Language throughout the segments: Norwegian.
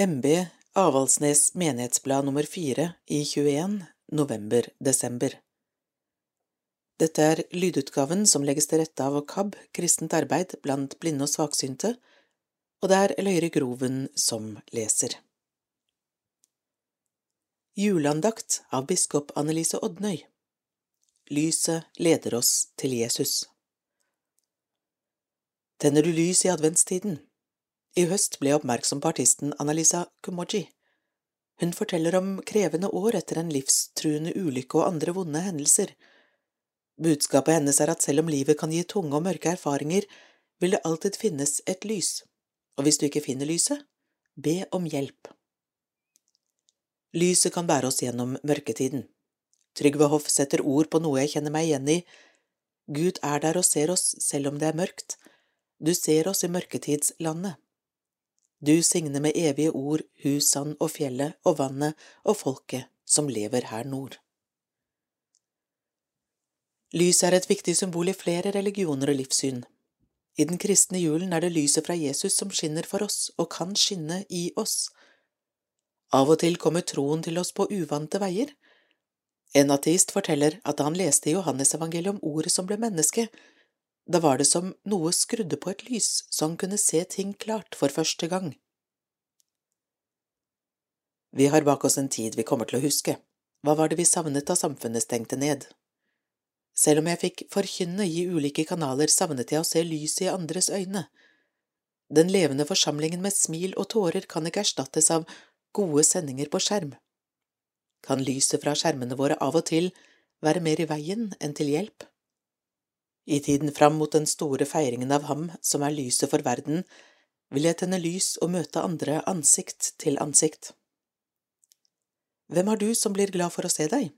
MB Avaldsnes Menighetsblad nummer fire i 21 november–desember. Dette er lydutgaven som legges til rette av KAB, Kristent arbeid blant blinde og svaksynte, og det er Løyre Groven som leser. Juleandakt av biskop Annelise Odnøy Lyset leder oss til Jesus. Tenner du lys i adventstiden? I høst ble jeg oppmerksom på artisten Annalisa Kumoji. Hun forteller om krevende år etter en livstruende ulykke og andre vonde hendelser. Budskapet hennes er at selv om livet kan gi tunge og mørke erfaringer, vil det alltid finnes et lys, og hvis du ikke finner lyset, be om hjelp. Lyset kan bære oss gjennom mørketiden. Trygve Hoff setter ord på noe jeg kjenner meg igjen i. Gud er der og ser oss selv om det er mørkt. Du ser oss i mørketidslandet. Du signer med evige ord husene og fjellet og vannet og folket som lever her nord. Lyset er et viktig symbol i flere religioner og livssyn. I den kristne julen er det lyset fra Jesus som skinner for oss og kan skinne i oss. Av og til kommer troen til oss på uvante veier. En ateist forteller at da han leste i Johannesevangeliet om ordet som ble menneske, da var det som noe skrudde på et lys så han kunne se ting klart for første gang. Vi har bak oss en tid vi kommer til å huske. Hva var det vi savnet da samfunnet stengte ned? Selv om jeg fikk forkynne i ulike kanaler, savnet jeg å se lyset i andres øyne. Den levende forsamlingen med smil og tårer kan ikke erstattes av gode sendinger på skjerm. Kan lyset fra skjermene våre av og til være mer i veien enn til hjelp? I tiden fram mot den store feiringen av ham som er lyset for verden, vil jeg tenne lys og møte andre ansikt til ansikt. Hvem har du som blir glad for å se deg?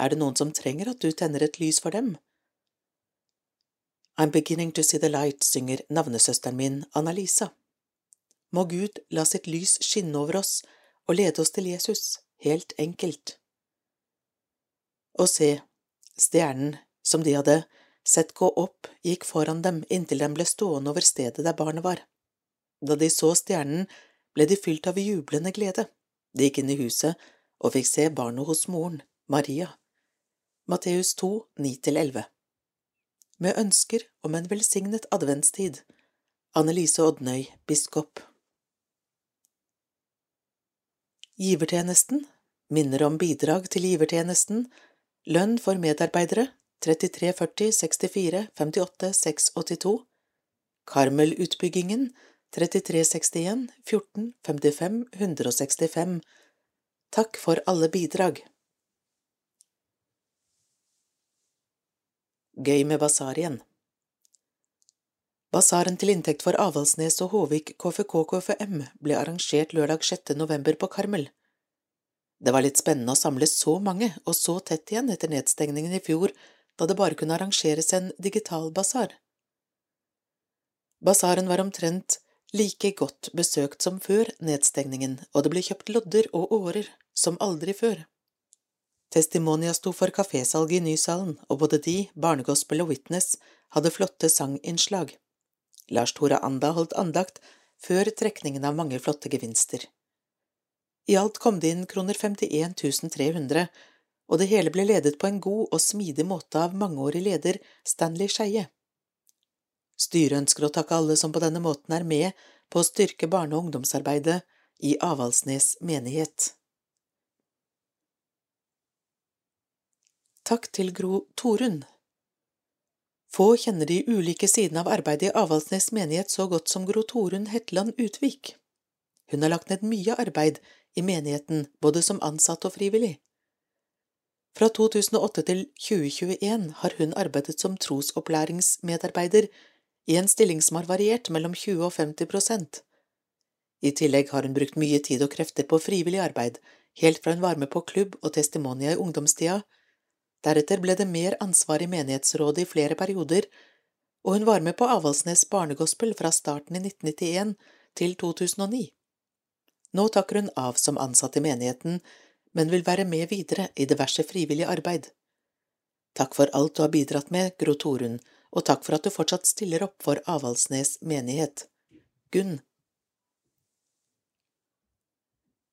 Er det noen som trenger at du tenner et lys for dem? I'm beginning to see the light, synger navnesøsteren min Anna-Lisa. Må Gud la sitt lys skinne over oss og lede oss til Jesus, helt enkelt. Og se, stjernen som de hadde sett gå opp, gikk foran dem inntil de ble stående over stedet der barnet var. Da de så stjernen, ble de fylt av jublende glede. De gikk inn i huset og fikk se barnet hos moren, Maria. Matteus 2, 9–11 Med ønsker om en velsignet adventstid. Annelise Odnøy, biskop. Givertjenesten minner om bidrag til givertjenesten, lønn for medarbeidere, 33 40 64 58 682 Karmel-utbyggingen 33 61 14 55 165 Takk for alle bidrag. Gøy med basar igjen. Basaren til inntekt for Avaldsnes og Håvik KFK-KFM ble arrangert lørdag 6. november på Karmel. Det var litt spennende å samle så mange og så tett igjen etter nedstengningen i fjor da det bare kunne arrangeres en digital basar. Basaren var omtrent like godt besøkt som før nedstengningen, og det ble kjøpt lodder og årer som aldri før. Testimonia sto for kafésalget i Nysalen, og både de, Barnegospel og Witness, hadde flotte sanginnslag. Lars Tore Anda holdt andakt før trekningen av mange flotte gevinster. I alt kom det inn kroner 51 300, og det hele ble ledet på en god og smidig måte av mangeårig leder Stanley Skeie. Styret ønsker å takke alle som på denne måten er med på å styrke barne- og ungdomsarbeidet i Avaldsnes menighet. Takk til Gro Torunn. Få kjenner de ulike sidene av arbeidet i Avaldsnes menighet så godt som Gro Torunn Hetland Utvik. Hun har lagt ned mye arbeid i menigheten, både som ansatt og frivillig. Fra 2008 til 2021 har hun arbeidet som trosopplæringsmedarbeider i en stilling som har variert mellom 20 og 50 prosent. I tillegg har hun brukt mye tid og krefter på frivillig arbeid, helt fra hun var med på klubb og testimonia i ungdomstida. Deretter ble det mer ansvar i menighetsrådet i flere perioder, og hun var med på Avaldsnes barnegospel fra starten i 1991 til 2009. Nå takker hun av som ansatt i menigheten, men vil være med videre i diverse frivillig arbeid. Takk for alt du har bidratt med, Gro Torunn, og takk for at du fortsatt stiller opp for Avaldsnes menighet. Gunn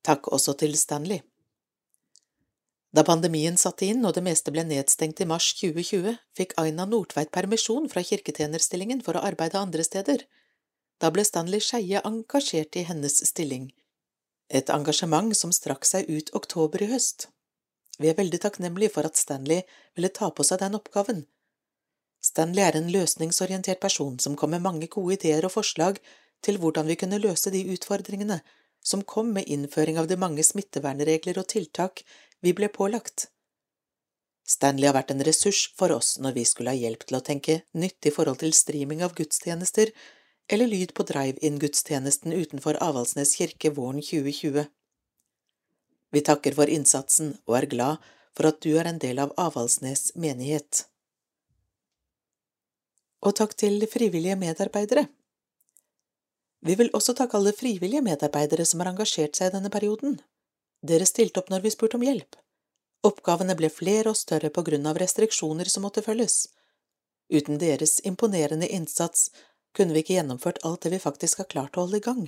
Takk også til Stanley. Da pandemien satte inn og det meste ble nedstengt i mars 2020, fikk Aina Nordtveit permisjon fra kirketjenerstillingen for å arbeide andre steder. Da ble Stanley Skeie engasjert i hennes stilling, et engasjement som strakk seg ut oktober i høst. Vi er veldig takknemlige for at Stanley ville ta på seg den oppgaven. Stanley er en løsningsorientert person som kom med mange gode ideer og forslag til hvordan vi kunne løse de utfordringene som kom med innføring av de mange smittevernregler og tiltak vi ble pålagt. Stanley har vært en ressurs for oss når vi skulle ha hjelp til å tenke nytt i forhold til streaming av gudstjenester eller lyd på drive-in-gudstjenesten utenfor Avaldsnes kirke våren 2020. Vi takker for innsatsen og er glad for at du er en del av Avaldsnes menighet. Og takk til frivillige medarbeidere. Vi vil også takke alle frivillige medarbeidere som har engasjert seg i denne perioden. Dere stilte opp når vi spurte om hjelp. Oppgavene ble flere og større på grunn av restriksjoner som måtte følges. Uten deres imponerende innsats kunne vi ikke gjennomført alt det vi faktisk har klart å holde i gang.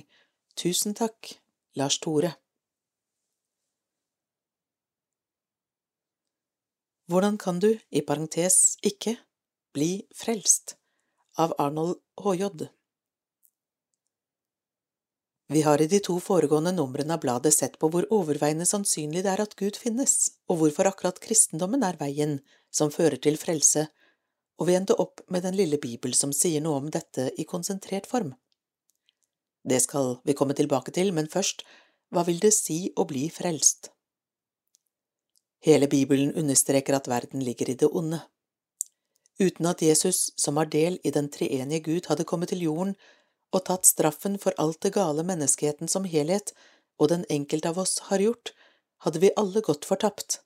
Tusen takk, Lars Tore. Hvordan kan du, i parentes ikke, bli frelst? Av Arnold H.J. Vi har i de to foregående numrene av bladet sett på hvor overveiende sannsynlig det er at Gud finnes, og hvorfor akkurat kristendommen er veien som fører til frelse, og vi endte opp med den lille bibel som sier noe om dette i konsentrert form. Det skal vi komme tilbake til, men først, hva vil det si å bli frelst? Hele Bibelen understreker at verden ligger i det onde. Uten at Jesus, som har del i den treenige Gud, hadde kommet til jorden, og tatt straffen for alt det gale menneskeheten som helhet og den enkelte av oss har gjort, hadde vi alle gått fortapt.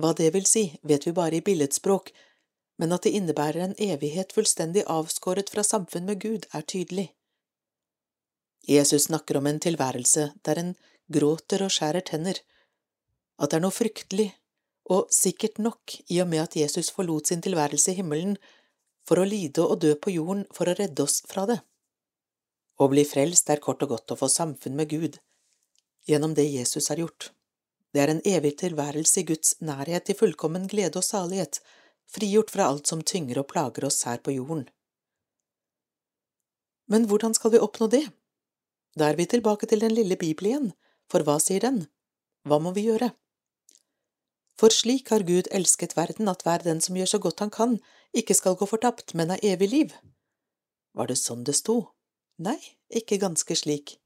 Hva det vil si, vet vi bare i billedspråk, men at det innebærer en evighet fullstendig avskåret fra samfunn med Gud, er tydelig. Jesus snakker om en tilværelse der en gråter og skjærer tenner, at det er noe fryktelig, og sikkert nok i og med at Jesus forlot sin tilværelse i himmelen for å lide og dø på jorden for å redde oss fra det. Å bli frelst er kort og godt å få samfunn med Gud, gjennom det Jesus har gjort. Det er en evig tilværelse i Guds nærhet i fullkommen glede og salighet, frigjort fra alt som tynger og plager oss her på jorden. Men hvordan skal vi oppnå det? Da er vi tilbake til den lille Bibelen for hva sier den? Hva må vi gjøre? For slik har Gud elsket verden at hver den som gjør så godt han kan, ikke skal gå fortapt, men ha evig liv. Var det sånn det sto? Nei, ikke ganske slik.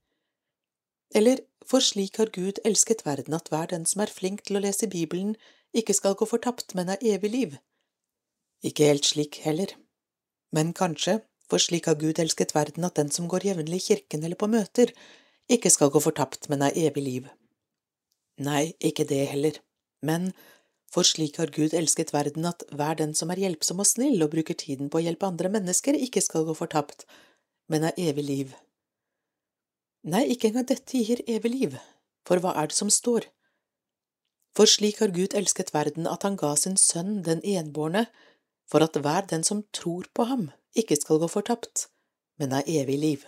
Eller, for slik har Gud elsket verden at hver den som er flink til å lese Bibelen, ikke skal gå fortapt, men ha evig liv. Ikke helt slik heller. Men kanskje, for slik har Gud elsket verden at den som går jevnlig i kirken eller på møter, ikke skal gå fortapt, men ha evig liv. Nei, ikke det heller. Men for slik har Gud elsket verden at hver den som er hjelpsom og snill og bruker tiden på å hjelpe andre mennesker, ikke skal gå fortapt, men har evig liv. Nei, ikke engang dette gir evig liv, for hva er det som står? For slik har Gud elsket verden at han ga sin sønn, den enbårne, for at hver den som tror på ham, ikke skal gå fortapt, men ha evig liv.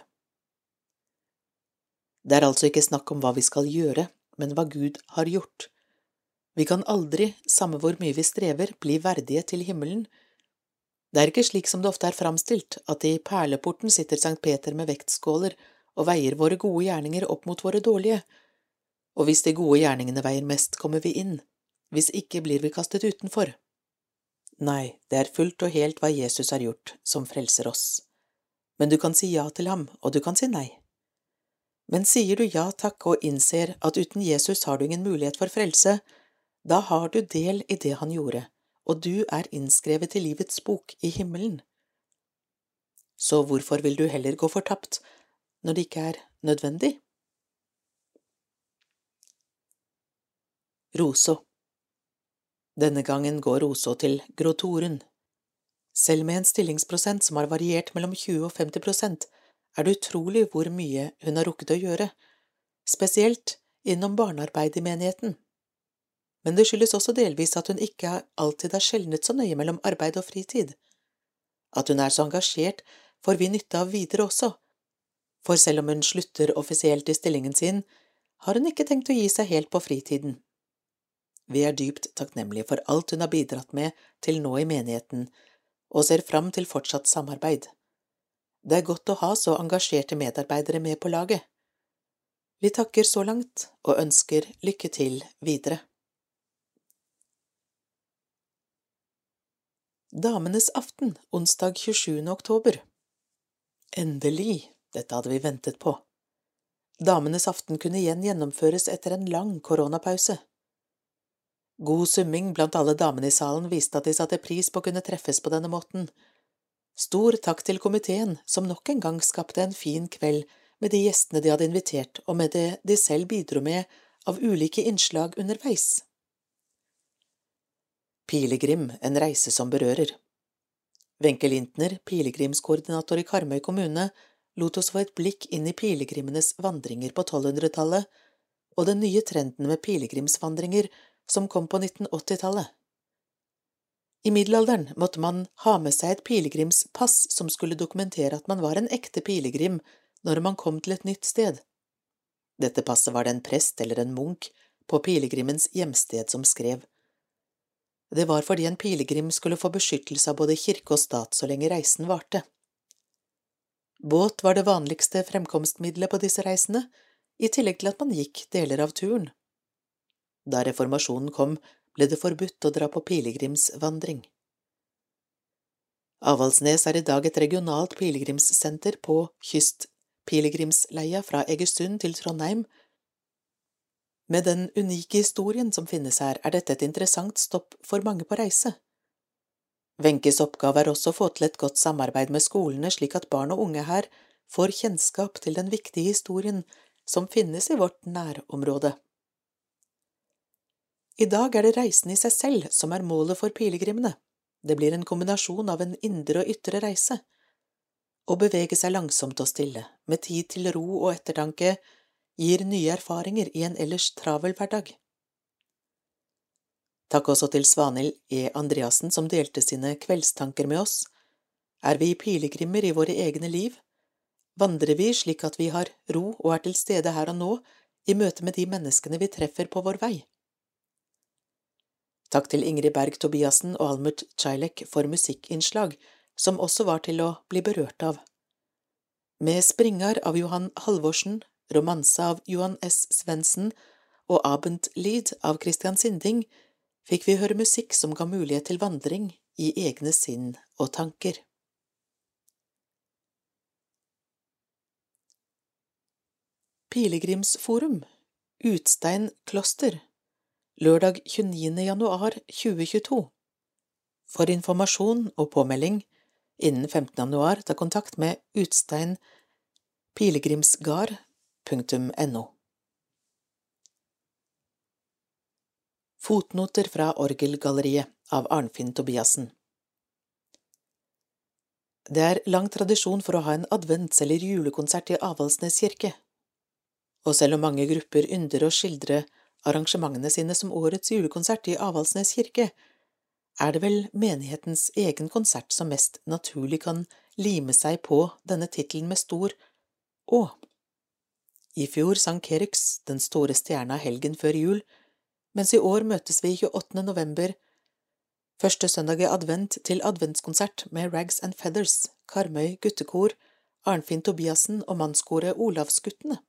Det er altså ikke snakk om hva vi skal gjøre, men hva Gud har gjort. Vi kan aldri, samme hvor mye vi strever, bli verdige til himmelen. Det er ikke slik som det ofte er framstilt, at i perleporten sitter Sankt Peter med vektskåler og veier våre gode gjerninger opp mot våre dårlige, og hvis de gode gjerningene veier mest, kommer vi inn, hvis ikke blir vi kastet utenfor. Nei, det er fullt og helt hva Jesus har gjort, som frelser oss. Men du kan si ja til ham, og du kan si nei. Men sier du ja takk og innser at uten Jesus har du ingen mulighet for frelse, da har du del i det han gjorde, og du er innskrevet i livets bok i himmelen. Så hvorfor vil du heller gå fortapt når det ikke er nødvendig? Roso Denne gangen går Oså til Grotoren. Selv med en stillingsprosent som har variert mellom 20 og 50 prosent, er det utrolig hvor mye hun har rukket å gjøre, spesielt innom barnearbeid i menigheten men det skyldes også delvis at hun ikke alltid har skjelnet så nøye mellom arbeid og fritid. At hun er så engasjert, får vi nytte av videre også, for selv om hun slutter offisielt i stillingen sin, har hun ikke tenkt å gi seg helt på fritiden. Vi er dypt takknemlige for alt hun har bidratt med til nå i menigheten, og ser fram til fortsatt samarbeid. Det er godt å ha så engasjerte medarbeidere med på laget. Vi takker så langt og ønsker lykke til videre. Damenes aften onsdag 27. oktober Endelig, dette hadde vi ventet på. Damenes aften kunne igjen gjennomføres etter en lang koronapause. God summing blant alle damene i salen viste at de satte pris på å kunne treffes på denne måten. Stor takk til komiteen, som nok en gang skapte en fin kveld med de gjestene de hadde invitert, og med det de selv bidro med av ulike innslag underveis. Pilegrim, en reise som berører. Wenche Lintner, pilegrimskoordinator i Karmøy kommune, lot oss få et blikk inn i pilegrimenes vandringer på 1200-tallet og den nye trenden med pilegrimsvandringer som kom på 1980-tallet. I middelalderen måtte man ha med seg et pilegrimspass som skulle dokumentere at man var en ekte pilegrim når man kom til et nytt sted. Dette passet var det en prest eller en munk på pilegrimens hjemsted som skrev. Det var fordi en pilegrim skulle få beskyttelse av både kirke og stat så lenge reisen varte. Båt var det vanligste fremkomstmiddelet på disse reisene, i tillegg til at man gikk deler av turen. Da reformasjonen kom, ble det forbudt å dra på pilegrimsvandring. Avaldsnes er i dag et regionalt pilegrimssenter på kystpilegrimsleia fra Egersund til Trondheim. Med den unike historien som finnes her, er dette et interessant stopp for mange på reise. Wenches oppgave er også å få til et godt samarbeid med skolene slik at barn og unge her får kjennskap til den viktige historien som finnes i vårt nærområde. I dag er det reisen i seg selv som er målet for pilegrimene. Det blir en kombinasjon av en indre og ytre reise. Å bevege seg langsomt og stille, med tid til ro og ettertanke, gir nye erfaringer i en ellers travel hverdag. Takk også til Svanhild E. Andreassen som delte sine kveldstanker med oss. Er vi pilegrimer i våre egne liv? Vandrer vi slik at vi har ro og er til stede her og nå i møte med de menneskene vi treffer på vår vei? Takk til Ingrid Berg Tobiassen og Almut Czajlek for musikkinnslag, som også var til å bli berørt av. Med Springar av Johan Halvorsen, romanse av Johan S. Svendsen og Abendlied av Christian Sinding fikk vi høre musikk som ga mulighet til vandring i egne sinn og tanker. Pilegrimsforum Utstein kloster Lørdag 29. januar 2022 For informasjon og påmelding innen 15. januar ta kontakt med utsteinpilegrimsgard.no. Fotnoter fra Orgelgalleriet av Arnfinn Tobiassen Det er lang tradisjon for å ha en advents- eller julekonsert i Avaldsnes kirke, og selv om mange grupper ynder å skildre arrangementene sine som årets julekonsert i Avaldsnes kirke, er det vel menighetens egen konsert som mest naturlig kan lime seg på denne tittelen med stor Å. I fjor sang Kerix Den store stjerna helgen før jul, mens i år møtes vi 28. november, første søndag i advent, til adventskonsert med Rags and Feathers, Karmøy guttekor, Arnfinn Tobiassen og mannskoret Olavsguttene.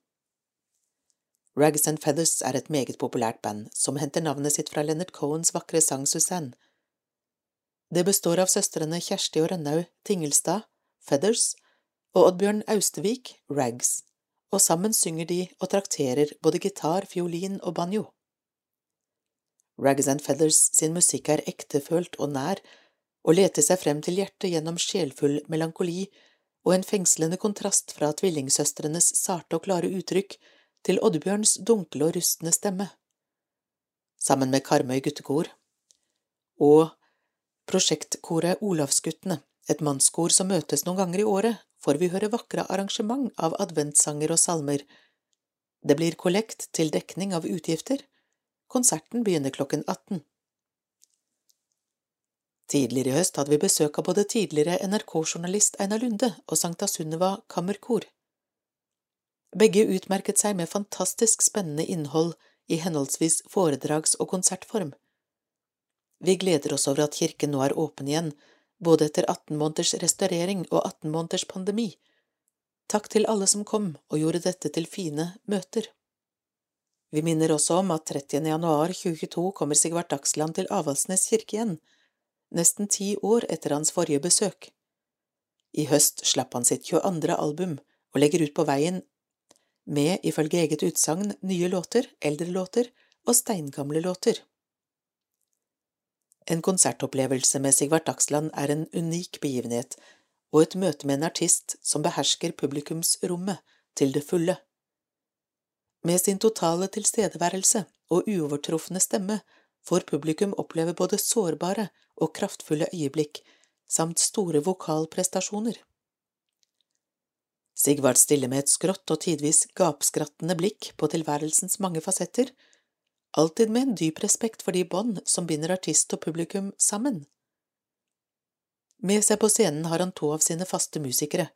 Rags and Feathers er et meget populært band som henter navnet sitt fra Leonard Cohens vakre sang Suzanne. Det består av søstrene Kjersti og Rønnaug Tingelstad, Feathers, og Oddbjørn Austevik, Rags, og sammen synger de og trakterer både gitar, fiolin og banjo. Rags and Feathers sin musikk er ektefølt og nær, og leter seg frem til hjertet gjennom sjelfull melankoli og en fengslende kontrast fra tvillingsøstrenes sarte og klare uttrykk til Oddbjørns dunkle og rustne stemme. Sammen med Karmøy guttekor og prosjektkoret Olavsguttene, et mannskor som møtes noen ganger i året, får vi høre vakre arrangement av adventssanger og salmer. Det blir kollekt til dekning av utgifter, Konserten begynner klokken 18. Tidligere i høst hadde vi besøk av både tidligere NRK-journalist Einar Lunde og Sankta Sunniva Kammerkor. Begge utmerket seg med fantastisk spennende innhold i henholdsvis foredrags- og konsertform. Vi gleder oss over at kirken nå er åpen igjen, både etter 18 måneders restaurering og 18 måneders pandemi. Takk til alle som kom og gjorde dette til fine møter. Vi minner også om at 30. januar 2022 kommer Sigvart Dagsland til Avaldsnes kirke igjen, nesten ti år etter hans forrige besøk. I høst slapp han sitt 22. album og legger ut på veien med, ifølge eget utsagn, nye låter, eldre låter og steingamle låter. En konsertopplevelse med Sigvart Dagsland er en unik begivenhet og et møte med en artist som behersker publikumsrommet til det fulle. Med sin totale tilstedeværelse og uovertrufne stemme får publikum oppleve både sårbare og kraftfulle øyeblikk samt store vokalprestasjoner. Sigvard stiller med et skrått og tidvis gapskrattende blikk på tilværelsens mange fasetter, alltid med en dyp respekt for de bånd som binder artist og publikum sammen. Med seg på scenen har han to av sine faste musikere,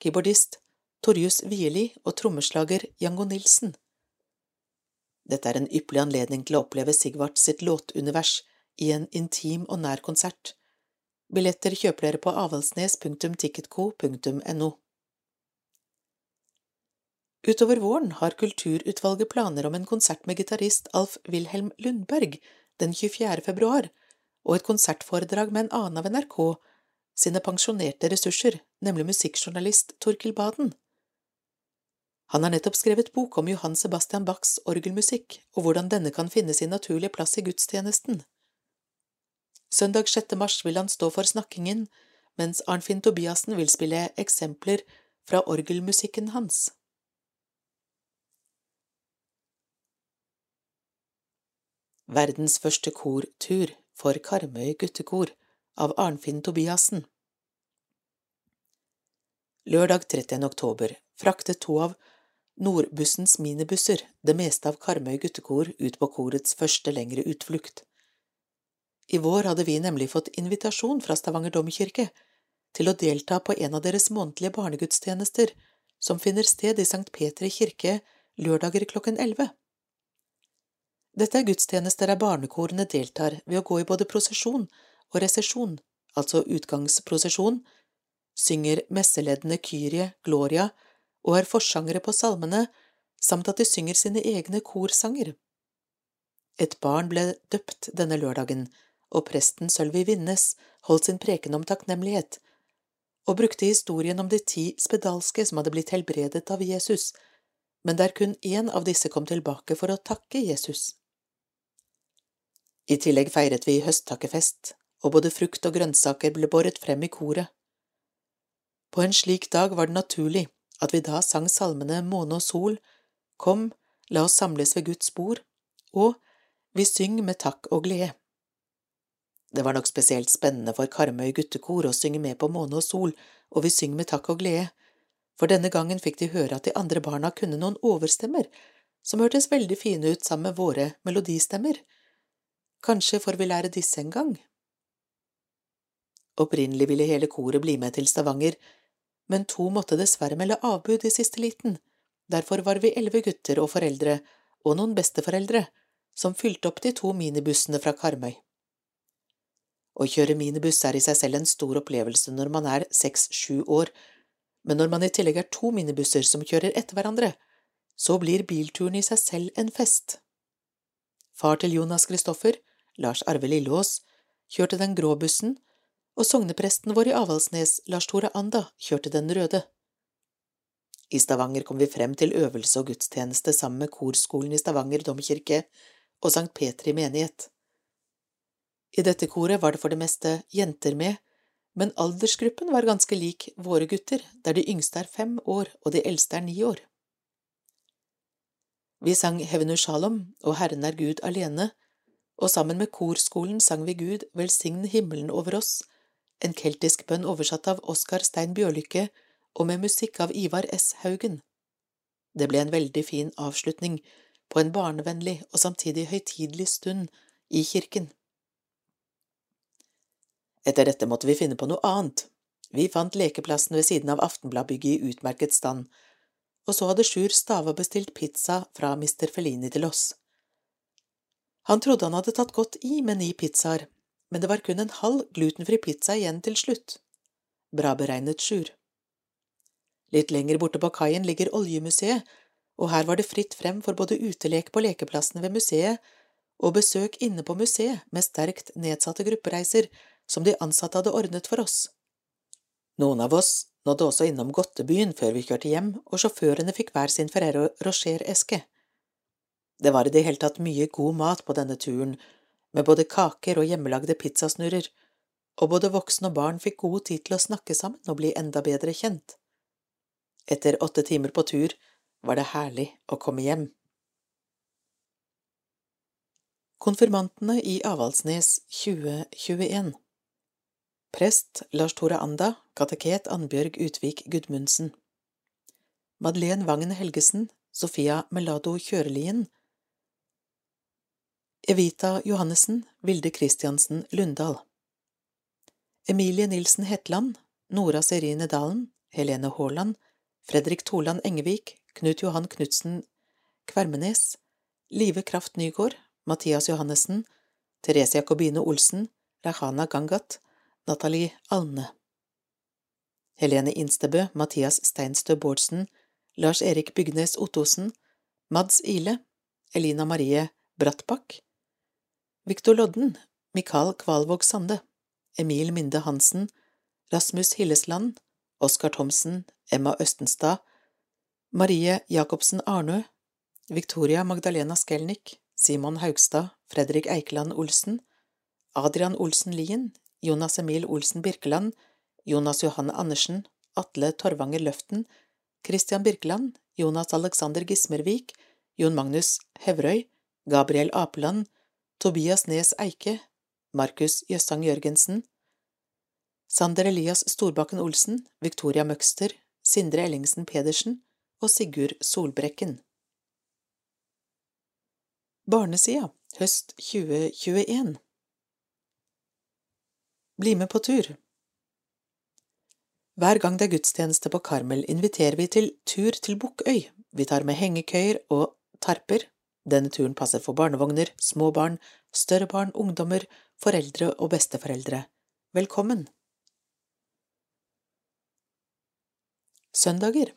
keyboardist Torjus Wierli og trommeslager Jango Nilsen. Dette er en ypperlig anledning til å oppleve Sigvart sitt låtunivers i en intim og nær konsert. Billetter kjøper dere på avaldsnes.ticketco.no. Utover våren har Kulturutvalget planer om en konsert med gitarist Alf Wilhelm Lundberg den 24. februar, og et konsertforedrag med en annen av NRK sine pensjonerte ressurser, nemlig musikkjournalist Torkil Baden. Han har nettopp skrevet bok om Johan Sebastian Bachs orgelmusikk og hvordan denne kan finne sin naturlige plass i gudstjenesten. Søndag 6. mars vil han stå for snakkingen, mens Arnfinn Tobiassen vil spille eksempler fra orgelmusikken hans. Verdens første kortur for Karmøy guttekor av Arnfinn Tobiassen. Lørdag 30. oktober fraktet to av Nordbussens minibusser det meste av Karmøy guttekor ut på korets første lengre utflukt. I vår hadde vi nemlig fått invitasjon fra Stavanger domkirke til å delta på en av deres månedlige barnegudstjenester som finner sted i Sankt Petri kirke lørdager klokken elleve. Dette er gudstjenester der barnekorene deltar ved å gå i både prosesjon og resesjon, altså utgangsprosesjon, synger messeleddene Kyrie, Gloria og er forsangere på salmene, samt at de synger sine egne korsanger. Et barn ble døpt denne lørdagen, og presten Sølvi Vinnes holdt sin preken om takknemlighet, og brukte historien om de ti spedalske som hadde blitt helbredet av Jesus, men der kun én av disse kom tilbake for å takke Jesus. I tillegg feiret vi høsttakkefest, og både frukt og grønnsaker ble båret frem i koret. På en slik dag var det naturlig at vi da sang salmene Måne og sol, Kom, la oss samles ved Guds bord, og Vi syng med takk og glede. Det var nok spesielt spennende for Karmøy guttekor å synge med på Måne og sol og Vi syng med takk og glede, for denne gangen fikk de høre at de andre barna kunne noen overstemmer som hørtes veldig fine ut sammen med våre melodistemmer Kanskje får vi lære disse en gang? Opprinnelig ville hele koret bli med til Stavanger, men to måtte dessverre melde avbud i siste liten, derfor var vi elleve gutter og foreldre og noen besteforeldre som fylte opp de to minibussene fra Karmøy. Å kjøre minibuss er i seg selv en stor opplevelse når man er seks–sju år, men når man i tillegg er to minibusser som kjører etter hverandre, så blir bilturen i seg selv en fest. Far til Jonas Kristoffer, Lars Arve Lilleås, kjørte den grå bussen, og sognepresten vår i Avaldsnes, Lars Tore Anda, kjørte den røde. I Stavanger kom vi frem til øvelse og gudstjeneste sammen med korskolen i Stavanger domkirke og Sankt Petri menighet. I dette koret var det for det meste jenter med, men aldersgruppen var ganske lik våre gutter, der de yngste er fem år og de eldste er ni år. Vi sang Hevenu Shalom og Herren er Gud alene, og sammen med korskolen sang vi Gud velsign himmelen over oss, en keltisk bønn oversatt av Oskar Stein Bjørlykke og med musikk av Ivar S. Haugen. Det ble en veldig fin avslutning på en barnevennlig og samtidig høytidelig stund i kirken. Etter dette måtte vi finne på noe annet. Vi fant lekeplassen ved siden av Aftenbladbygget i utmerket stand, og så hadde Sjur Stava bestilt pizza fra Mr. Felini til oss. Han trodde han hadde tatt godt i med ni pizzaer, men det var kun en halv glutenfri pizza igjen til slutt. Bra beregnet, Sjur. Litt lenger borte på kaien ligger Oljemuseet, og her var det fritt frem for både utelek på lekeplassene ved museet og besøk inne på museet med sterkt nedsatte gruppereiser som de ansatte hadde ordnet for oss. Noen av oss nådde også innom godtebyen før vi kjørte hjem, og sjåførene fikk hver sin Ferrero Rocher-eske. Det var i det hele tatt mye god mat på denne turen, med både kaker og hjemmelagde pizzasnurrer, og både voksne og barn fikk god tid til å snakke sammen og bli enda bedre kjent. Etter åtte timer på tur var det herlig å komme hjem. Konfirmantene i Avaldsnes 2021 Prest Lars Tore Anda, kateket Annbjørg Utvik Gudmundsen Madeleine Vangen Helgesen, Sofia Melado Kjørelien Evita Johannessen, Vilde Christiansen Lundahl Emilie Nilsen Hetland, Nora Serine Dalen, Helene Haaland, Fredrik Toland Engevik, Knut Johan Knutsen Kvermenes, Live Kraft Nygård, Mathias Johannessen, Therese Jacobine Olsen, Rahana Gangat, Nathalie Alne. Helene Instebø, Mathias Steinstø Bårdsen, Lars Erik Bygnes Ottosen, Mads Ile, Elina Marie Brattbakk, Viktor Lodden, Mikael Kvalvåg Sande, Emil Minde Hansen, Rasmus Hillesland, Oskar Thomsen, Emma Østenstad, Marie Jacobsen Arnø, Victoria Magdalena Skelnik, Simon Haugstad, Fredrik Eikeland Olsen, Adrian Olsen Lien, Jonas Emil Olsen Birkeland, Jonas Johanne Andersen, Atle Torvanger Løften, Christian Birkeland, Jonas Alexander Gismervik, Jon Magnus Hevrøy, Gabriel Apeland, Tobias Nes Eike, Markus Jøssang Jørgensen, Sander Elias Storbakken Olsen, Victoria Møgster, Sindre Ellingsen Pedersen og Sigurd Solbrekken. Barnesida høst 2021 Bli med på tur Hver gang det er gudstjeneste på Karmel, inviterer vi til tur til Bukkøy. Vi tar med hengekøyer og tarper. Denne turen passer for barnevogner, små barn, større barn, ungdommer, foreldre og besteforeldre. Velkommen! Søndager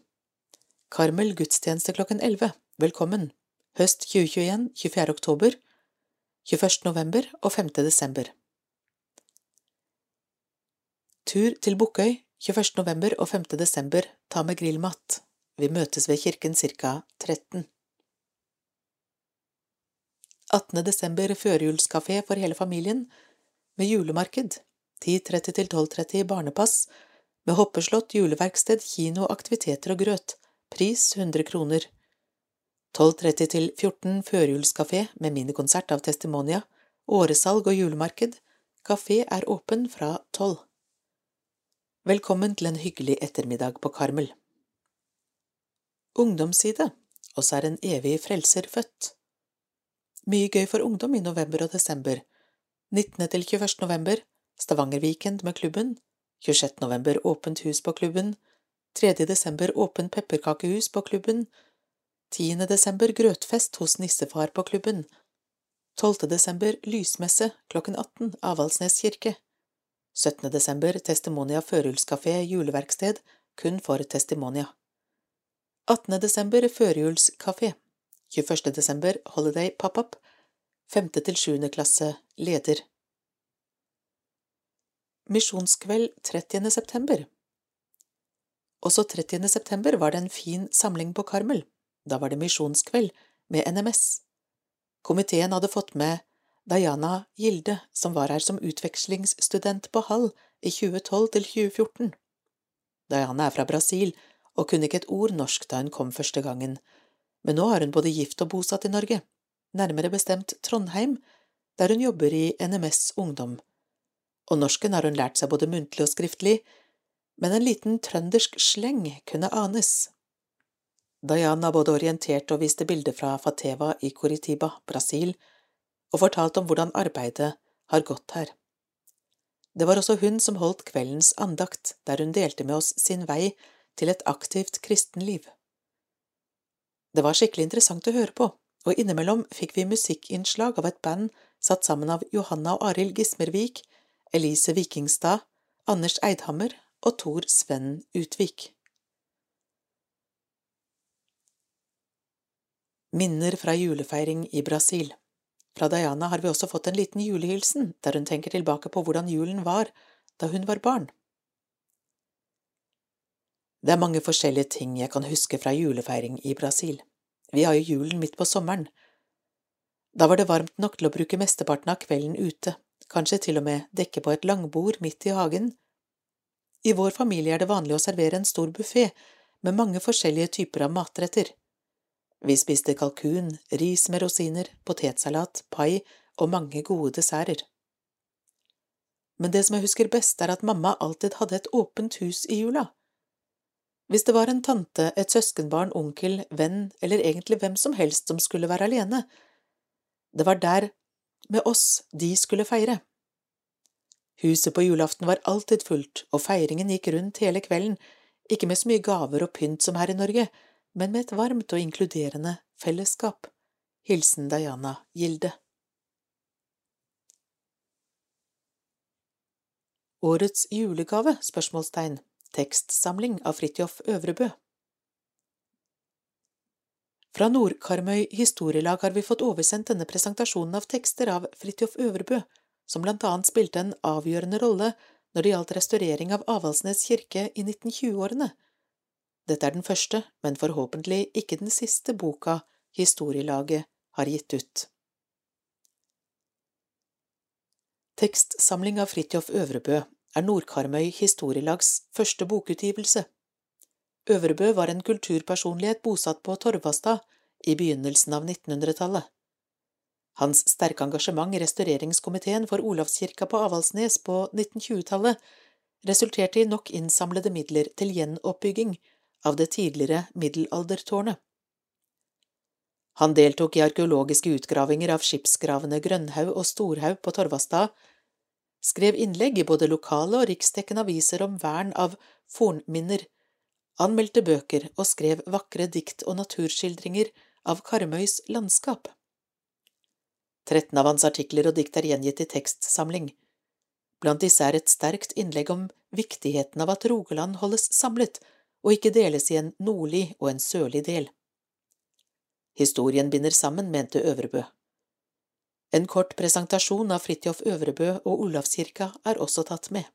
Karmel gudstjeneste klokken 11. Velkommen! Høst 2021, 24. oktober, 21. november og 5. desember. Tur til Bukkøy 21. november og 5. desember, ta med grillmat. Vi møtes ved kirken ca. 13. 18. desember førjulskafé for hele familien, med julemarked, 10.30 til 12.30 barnepass, med hoppeslott, juleverksted, kino, aktiviteter og grøt, pris 100 kroner. 12.30 til 14 førjulskafé med minikonsert av Testimonia, åresalg og julemarked, kafé er åpen fra 12. Velkommen til en hyggelig ettermiddag på Karmel. Ungdomsside, oss er en evig frelser født. Mye gøy for ungdom i november og desember. 19. til 21. november Stavanger-weekend med klubben. 26. november åpent hus på klubben. 3. desember åpent pepperkakehus på klubben. 10. desember grøtfest hos nissefar på klubben. 12. desember lysmesse klokken 18 Avaldsnes kirke. 17. desember Testimonia førjulskafé juleverksted kun for Testimonia. 18. desember førjulskafé. 21. desember Holiday pop-up. 5. til 7. klasse leder. Misjonskveld 30. september. Også 30. september var det en fin samling på Karmel. Da var det misjonskveld med NMS. Komiteen hadde fått med Diana Gilde, som var her som utvekslingsstudent på Hall i 2012 til 2014. Diana er fra Brasil og kunne ikke et ord norsk da hun kom første gangen, men nå er hun både gift og bosatt i Norge, nærmere bestemt Trondheim, der hun jobber i NMS Ungdom. Og norsken har hun lært seg både muntlig og skriftlig, men en liten trøndersk sleng kunne anes. Diana både orientert og viste bilder fra Fateva i Curitiba, Brasil, og fortalt om hvordan arbeidet har gått her. Det var også hun som holdt kveldens andakt, der hun delte med oss sin vei til et aktivt kristenliv. Det var skikkelig interessant å høre på, og innimellom fikk vi musikkinnslag av et band satt sammen av Johanna og Arild Gismervik, Elise Vikingstad, Anders Eidhammer og Tor Sven Utvik. Minner fra julefeiring i Brasil Fra Diana har vi også fått en liten julehilsen, der hun tenker tilbake på hvordan julen var da hun var barn. Det er mange forskjellige ting jeg kan huske fra julefeiring i Brasil. Vi har jo julen midt på sommeren. Da var det varmt nok til å bruke mesteparten av kvelden ute, kanskje til og med dekke på et langbord midt i hagen. I vår familie er det vanlig å servere en stor buffé med mange forskjellige typer av matretter. Vi spiste kalkun, ris med rosiner, potetsalat, pai og mange gode desserter. Men det som jeg husker best, er at mamma alltid hadde et åpent hus i jula. Hvis det var en tante, et søskenbarn, onkel, venn eller egentlig hvem som helst som skulle være alene, det var der, med oss, de skulle feire. Huset på julaften var alltid fullt, og feiringen gikk rundt hele kvelden, ikke med så mye gaver og pynt som her i Norge, men med et varmt og inkluderende fellesskap. Hilsen Diana Gilde. Årets julegave? spørsmålstegn tekstsamling av Fridtjof Øvrebø. Fra Nordkarmøy historielag har vi fått oversendt denne presentasjonen av tekster av Fridtjof Øvrebø, som blant annet spilte en avgjørende rolle når det gjaldt restaurering av Avaldsnes kirke i 1920-årene. Dette er den første, men forhåpentlig ikke den siste boka historielaget har gitt ut. Tekstsamling av Fridtjof Øvrebø er Nordkarmøy Historielags første bokutgivelse. Øvrebø var en kulturpersonlighet bosatt på Torvastad i begynnelsen av 1900-tallet. Hans sterke engasjement i restaureringskomiteen for Olavskirka på Avaldsnes på 1920-tallet resulterte i nok innsamlede midler til gjenoppbygging av det tidligere middelaldertårnet. Han deltok i arkeologiske utgravinger av skipsgravene Grønhaug og Storhaug på Torvastad skrev innlegg i både lokale og riksdekkende aviser om vern av fornminner, anmeldte bøker og skrev vakre dikt og naturskildringer av Karmøys landskap. Tretten av hans artikler og dikt er gjengitt i tekstsamling. Blant disse er et sterkt innlegg om viktigheten av at Rogaland holdes samlet og ikke deles i en nordlig og en sørlig del. Historien binder sammen, mente Øvrebø. En kort presentasjon av Fridtjof Øvrebø og Olavskirka er også tatt med.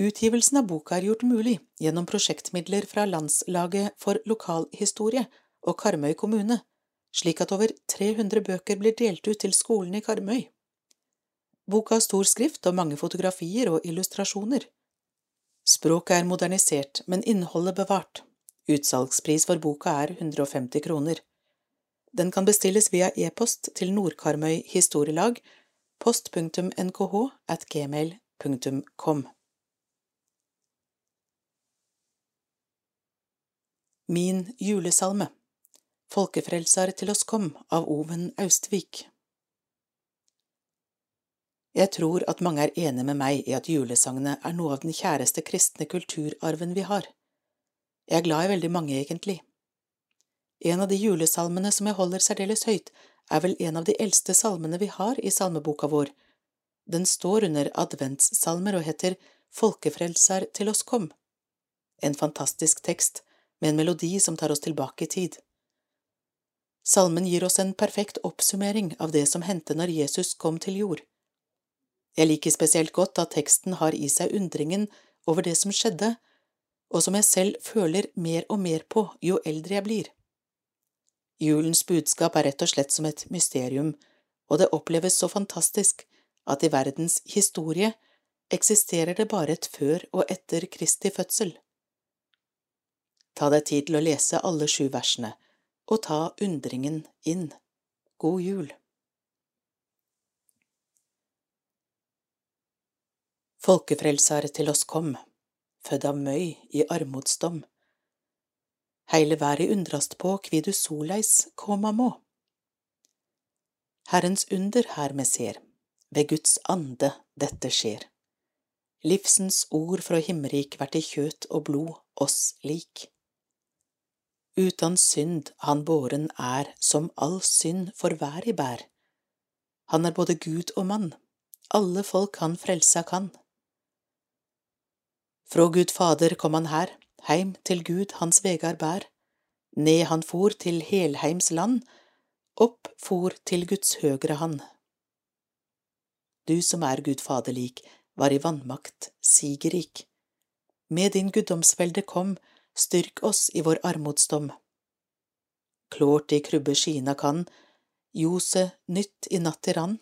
Utgivelsen av boka er gjort mulig gjennom prosjektmidler fra Landslaget for lokalhistorie og Karmøy kommune, slik at over 300 bøker blir delt ut til skolene i Karmøy. Boka har stor skrift og mange fotografier og illustrasjoner. Språket er modernisert, men innholdet bevart. Utsalgspris for boka er 150 kroner. Den kan bestilles via e-post til Nordkarmøy Historielag, post.nkh at gmail.com. Min julesalme Folkefrelser til oss kom av Oven Austvik Jeg tror at mange er enige med meg i at julesangene er noe av den kjæreste kristne kulturarven vi har. Jeg er glad i veldig mange, egentlig. En av de julesalmene som jeg holder særdeles høyt, er vel en av de eldste salmene vi har i salmeboka vår. Den står under adventssalmer og heter Folkefrelser til oss kom. En fantastisk tekst med en melodi som tar oss tilbake i tid. Salmen gir oss en perfekt oppsummering av det som hendte når Jesus kom til jord. Jeg liker spesielt godt at teksten har i seg undringen over det som skjedde, og som jeg selv føler mer og mer på jo eldre jeg blir. Julens budskap er rett og slett som et mysterium, og det oppleves så fantastisk at i verdens historie eksisterer det bare et før og etter Kristi fødsel. Ta deg tid til å lese alle sju versene, og ta undringen inn. God jul! Folkefrelser til oss kom, født av møy i armodsdom heile verda undrast på kvi du soleis koma må. Herrens under her me ser, ved Guds ande dette skjer. Livsens ord fra himmerik vert i kjøt og blod oss lik. Utan synd han båren er, som all synd for vær i bær. Han er både Gud og mann, alle folk han frelsa kan. Frå Gud Fader kom han her, heim til Gud hans vegar bær. Ned han for til Helheims land, opp for til Guds høgre hand. Du som er Gud Faderlik, var i vannmakt sigerik. Med din guddomsvelde kom, styrk oss i vår armodsdom. Klårt i krubbe skina kan, ljoset nytt i natt i rann,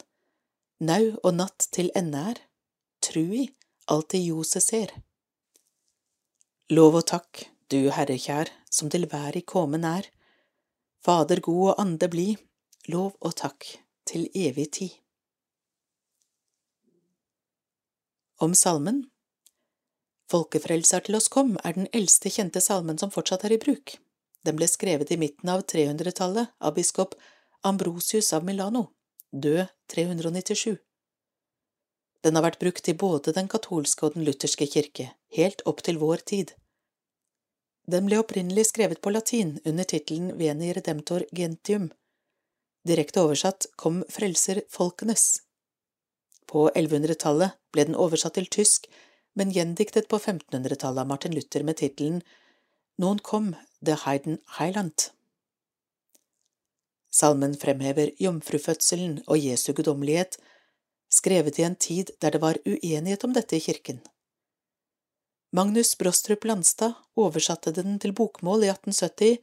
nau og natt til ende er, trui alltid ljoset ser. Lov og takk, du Herre kjær, som til hver i komen er, Fader god og ande blid, lov og takk til evig tid. Om salmen Folkefrelser til oss kom er den eldste kjente salmen som fortsatt er i bruk. Den ble skrevet i midten av 300-tallet av biskop Ambrosius av Milano, død 397. Den har vært brukt i både den katolske og den lutherske kirke, helt opp til vår tid. Den ble opprinnelig skrevet på latin under tittelen Veni Redemptor Gentium. Direkte oversatt Kom frelser folkenes. På 1100-tallet ble den oversatt til tysk men gjendiktet på 1500-tallet av Martin Luther med tittelen Noen kom, The Heiden Highland. Salmen fremhever jomfrufødselen og Jesu guddommelighet, skrevet i en tid der det var uenighet om dette i kirken. Magnus Brostrup Landstad oversatte den til bokmål i 1870,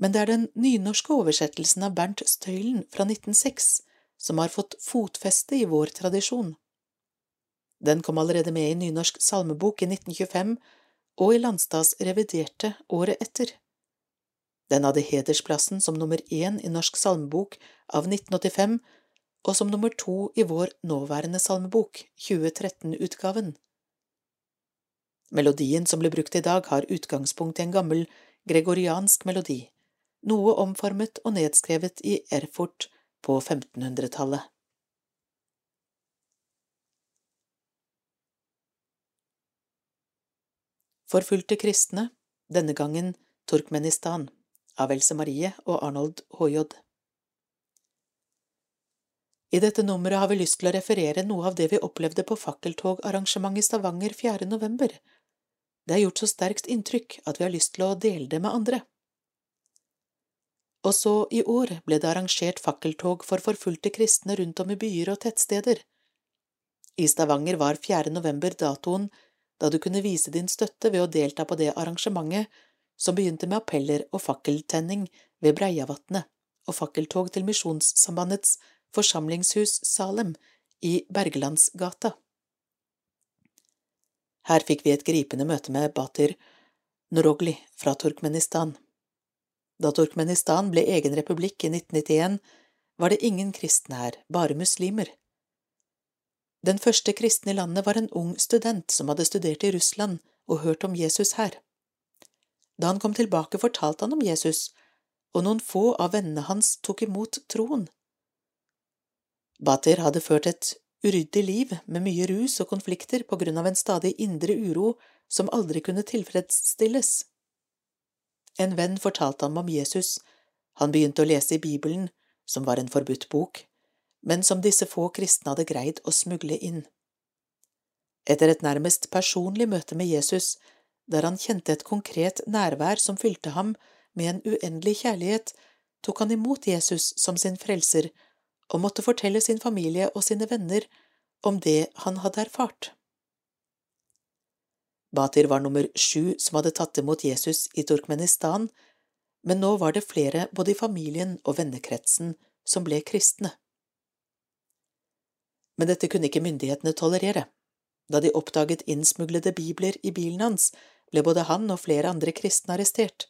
men det er den nynorske oversettelsen av Bernt Støylen fra 1906 som har fått fotfeste i vår tradisjon. Den kom allerede med i Nynorsk salmebok i 1925 og i Landstads reviderte året etter. Den hadde hedersplassen som nummer én i Norsk salmebok av 1985 og som nummer to i vår nåværende salmebok, 2013-utgaven. Melodien som ble brukt i dag, har utgangspunkt i en gammel gregoriansk melodi, noe omformet og nedskrevet i Erfurt på 1500-tallet. Forfulgte kristne, denne gangen Turkmenistan, av Else Marie og Arnold HJ. I dette nummeret har vi lyst til å referere noe av det vi opplevde på fakkeltogarrangementet i Stavanger 4. november. Det har gjort så sterkt inntrykk at vi har lyst til å dele det med andre. Også i år ble det arrangert fakkeltog for forfulgte kristne rundt om i byer og tettsteder. I Stavanger var 4. november datoen da du kunne vise din støtte ved å delta på det arrangementet som begynte med appeller og fakkeltenning ved Breiavatnet og fakkeltog til Misjonssambandets forsamlingshus Salem i Bergelandsgata. Her fikk vi et gripende møte med Batir Norogli fra Turkmenistan. Da Turkmenistan ble egen republikk i 1991, var det ingen kristne her, bare muslimer. Den første kristne i landet var en ung student som hadde studert i Russland og hørt om Jesus her. Da han kom tilbake, fortalte han om Jesus, og noen få av vennene hans tok imot troen. Bater hadde ført et uryddig liv med mye rus og konflikter på grunn av en stadig indre uro som aldri kunne tilfredsstilles. En venn fortalte ham om Jesus, han begynte å lese i Bibelen, som var en forbudt bok, men som disse få kristne hadde greid å smugle inn. Etter et nærmest personlig møte med Jesus, der han kjente et konkret nærvær som fylte ham med en uendelig kjærlighet, tok han imot Jesus som sin frelser og måtte fortelle sin familie og sine venner om det han hadde erfart. Batir var nummer sju som hadde tatt imot Jesus i Turkmenistan, men nå var det flere både i familien og vennekretsen som ble kristne men dette kunne ikke myndighetene tolerere. Da de oppdaget innsmuglede bibler i bilen hans, ble både han og flere andre kristne arrestert.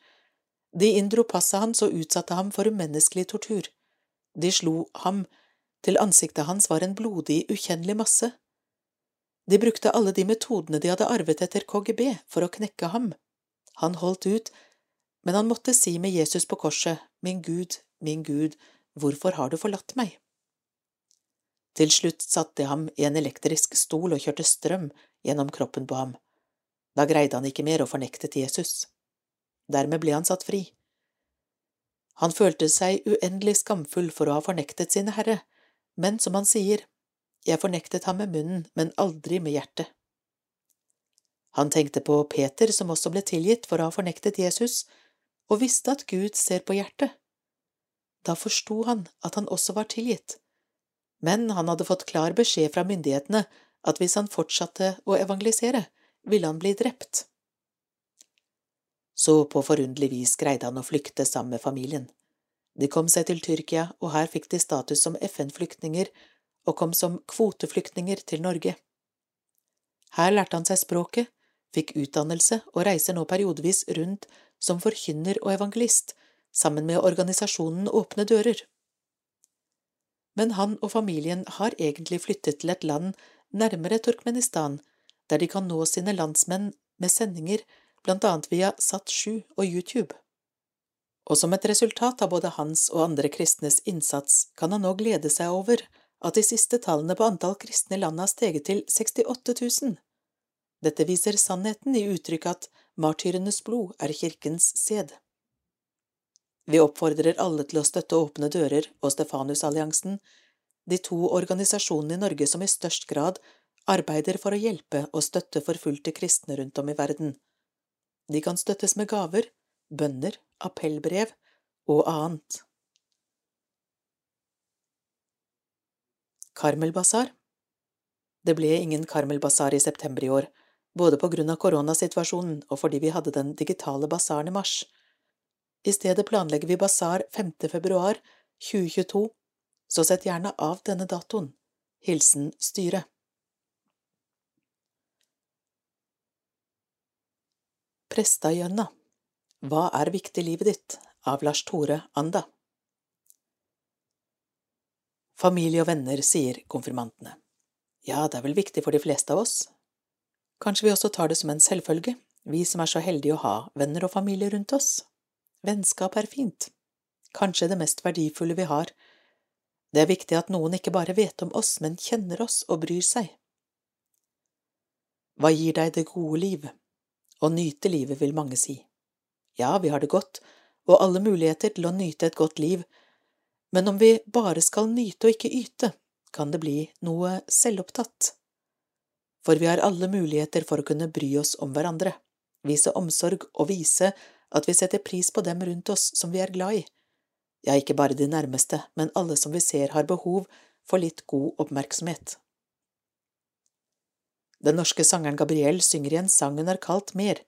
De inndro passet hans og utsatte ham for umenneskelig tortur. De slo ham, til ansiktet hans var en blodig, ukjennelig masse. De brukte alle de metodene de hadde arvet etter KGB for å knekke ham. Han holdt ut, men han måtte si med Jesus på korset, Min Gud, min Gud, hvorfor har du forlatt meg? Til slutt satte de ham i en elektrisk stol og kjørte strøm gjennom kroppen på ham. Da greide han ikke mer og fornektet Jesus. Dermed ble han satt fri, Han følte seg uendelig skamfull for å ha fornektet sin herre, men som han sier, jeg fornektet ham med munnen, men aldri med hjertet. Han tenkte på Peter som også ble tilgitt for å ha fornektet Jesus, og visste at Gud ser på hjertet. Da forsto han at han også var tilgitt, men han hadde fått klar beskjed fra myndighetene at hvis han fortsatte å evangelisere, ville han bli drept. Så på forunderlig vis greide han å flykte sammen med familien. De kom seg til Tyrkia, og her fikk de status som FN-flyktninger og kom som kvoteflyktninger til Norge. Her lærte han seg språket, fikk utdannelse og reiser nå periodevis rundt som forkynner og evangelist, sammen med organisasjonen Åpne dører. Men han og familien har egentlig flyttet til et land nærmere Turkmenistan, der de kan nå sine landsmenn med sendinger blant annet via Sat7 og YouTube. Og som et resultat av både hans og andre kristnes innsats kan han nå glede seg over at de siste tallene på antall kristne i landet har steget til 68 000. Dette viser sannheten i uttrykket at martyrenes blod er kirkens sæd. Vi oppfordrer alle til å støtte Åpne dører og Stefanusalliansen, de to organisasjonene i Norge som i størst grad arbeider for å hjelpe og støtte forfulgte kristne rundt om i verden. De kan støttes med gaver, bønner, appellbrev og annet. Karmelbasar Det ble ingen Karmelbasar i september i år, både på grunn av koronasituasjonen og fordi vi hadde den digitale basaren i mars. I stedet planlegger vi basar 5. februar 2022, så sett gjerne av denne datoen. Hilsen styret. Prestadgjønna Hva er viktig i livet ditt? av Lars Tore Anda Familie og venner, sier konfirmantene. Ja, det er vel viktig for de fleste av oss. Kanskje vi også tar det som en selvfølge, vi som er så heldige å ha venner og familie rundt oss. Vennskap er fint, kanskje det mest verdifulle vi har. Det er viktig at noen ikke bare vet om oss, men kjenner oss og bryr seg. Hva gir deg det gode liv? Å nyte livet, vil mange si. Ja, vi har det godt, og alle muligheter til å nyte et godt liv, men om vi bare skal nyte og ikke yte, kan det bli noe selvopptatt. For vi har alle muligheter for å kunne bry oss om hverandre, vise omsorg og vise at vi setter pris på dem rundt oss som vi er glad i. Ja, ikke bare de nærmeste, men alle som vi ser har behov for litt god oppmerksomhet. Den norske sangeren Gabriel synger i en sang har kalt Mer.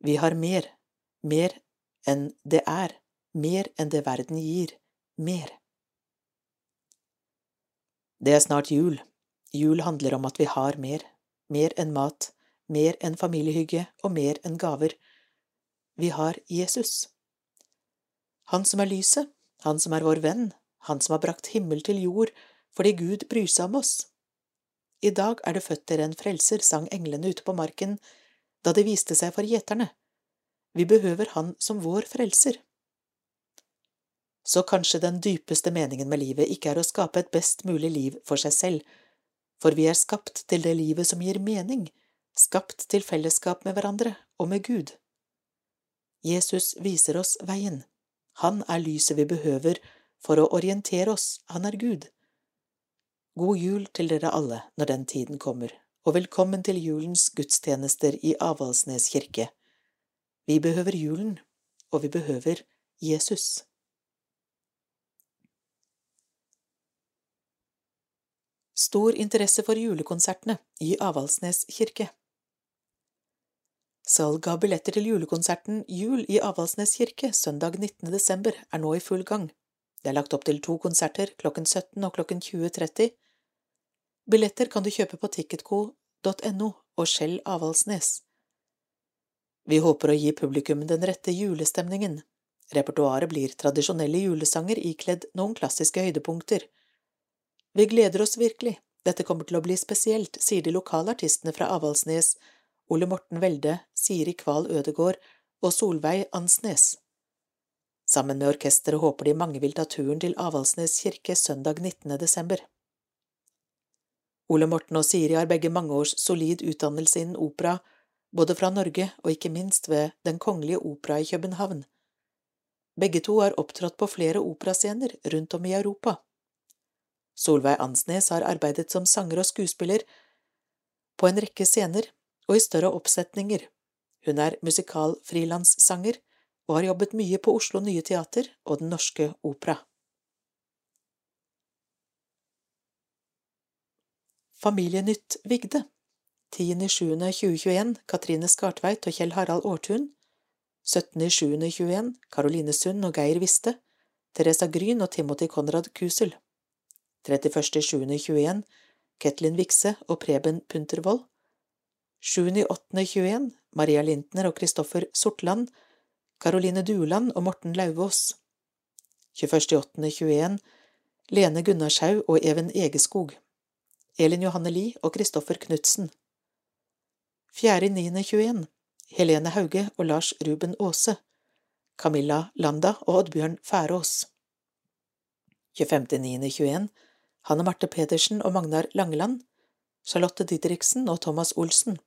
Vi har mer, mer enn det er, mer enn det verden gir, mer. Det er snart jul. Jul handler om at vi har mer, mer enn mat, mer enn familiehygge og mer enn gaver. Vi har Jesus. Han som er lyset, han som er vår venn, han som har brakt himmel til jord fordi Gud bryr seg om oss. I dag er det født dere en frelser, sang englene ute på marken, da det viste seg for gjeterne. Vi behøver Han som vår frelser. Så kanskje den dypeste meningen med livet ikke er å skape et best mulig liv for seg selv, for vi er skapt til det livet som gir mening, skapt til fellesskap med hverandre og med Gud. Jesus viser oss veien. Han er lyset vi behøver for å orientere oss, han er Gud. God jul til dere alle når den tiden kommer, og velkommen til julens gudstjenester i Avaldsnes kirke. Vi behøver julen, og vi behøver Jesus. Stor interesse for julekonsertene i Avaldsnes kirke. Salg av billetter til julekonserten Jul i Avaldsnes kirke søndag 19. desember er nå i full gang. Det er lagt opp til to konserter klokken 17 og klokken 20.30. Billetter kan du kjøpe på ticketco.no og Skjell Avaldsnes. Vi håper å gi publikum den rette julestemningen. Repertoaret blir tradisjonelle julesanger ikledd noen klassiske høydepunkter. Vi gleder oss virkelig, dette kommer til å bli spesielt, sier de lokale artistene fra Avaldsnes, Ole Morten Welde, Siri Kval Ødegård og Solveig Ansnes. Sammen med orkesteret håper de mange vil ta turen til Avaldsnes kirke søndag 19. desember. Ole Morten og Siri har begge mange års solid utdannelse innen opera, både fra Norge og ikke minst ved Den kongelige opera i København. Begge to har opptrådt på flere operascener rundt om i Europa. Solveig Ansnes har arbeidet som sanger og skuespiller på en rekke scener og i større oppsetninger. Hun er musikalfrilanssanger og har jobbet mye på Oslo Nye Teater og Den Norske Opera. Familienytt Vigde. 10.07.2021 Katrine Skartveit og Kjell Harald Aartun. 17.07.21 Karoline Sund og Geir Viste. Teresa Gryn og Timothy Konrad Kusel. 31.07.21 Ketlin Vikse og Preben Puntervold. 7.08.21 Maria Lintner og Kristoffer Sortland Karoline Duland og Morten Lauvås. 21.08.21 Lene Gunnarshaug og Even Egeskog Elin Johanne Lie og Kristoffer Knutsen 4.9.21 Helene Hauge og Lars Ruben Aase. Camilla Landa og Oddbjørn Færås. 25.9.21 Hanne Marte Pedersen og Magnar Langeland Charlotte Didriksen og Thomas Olsen.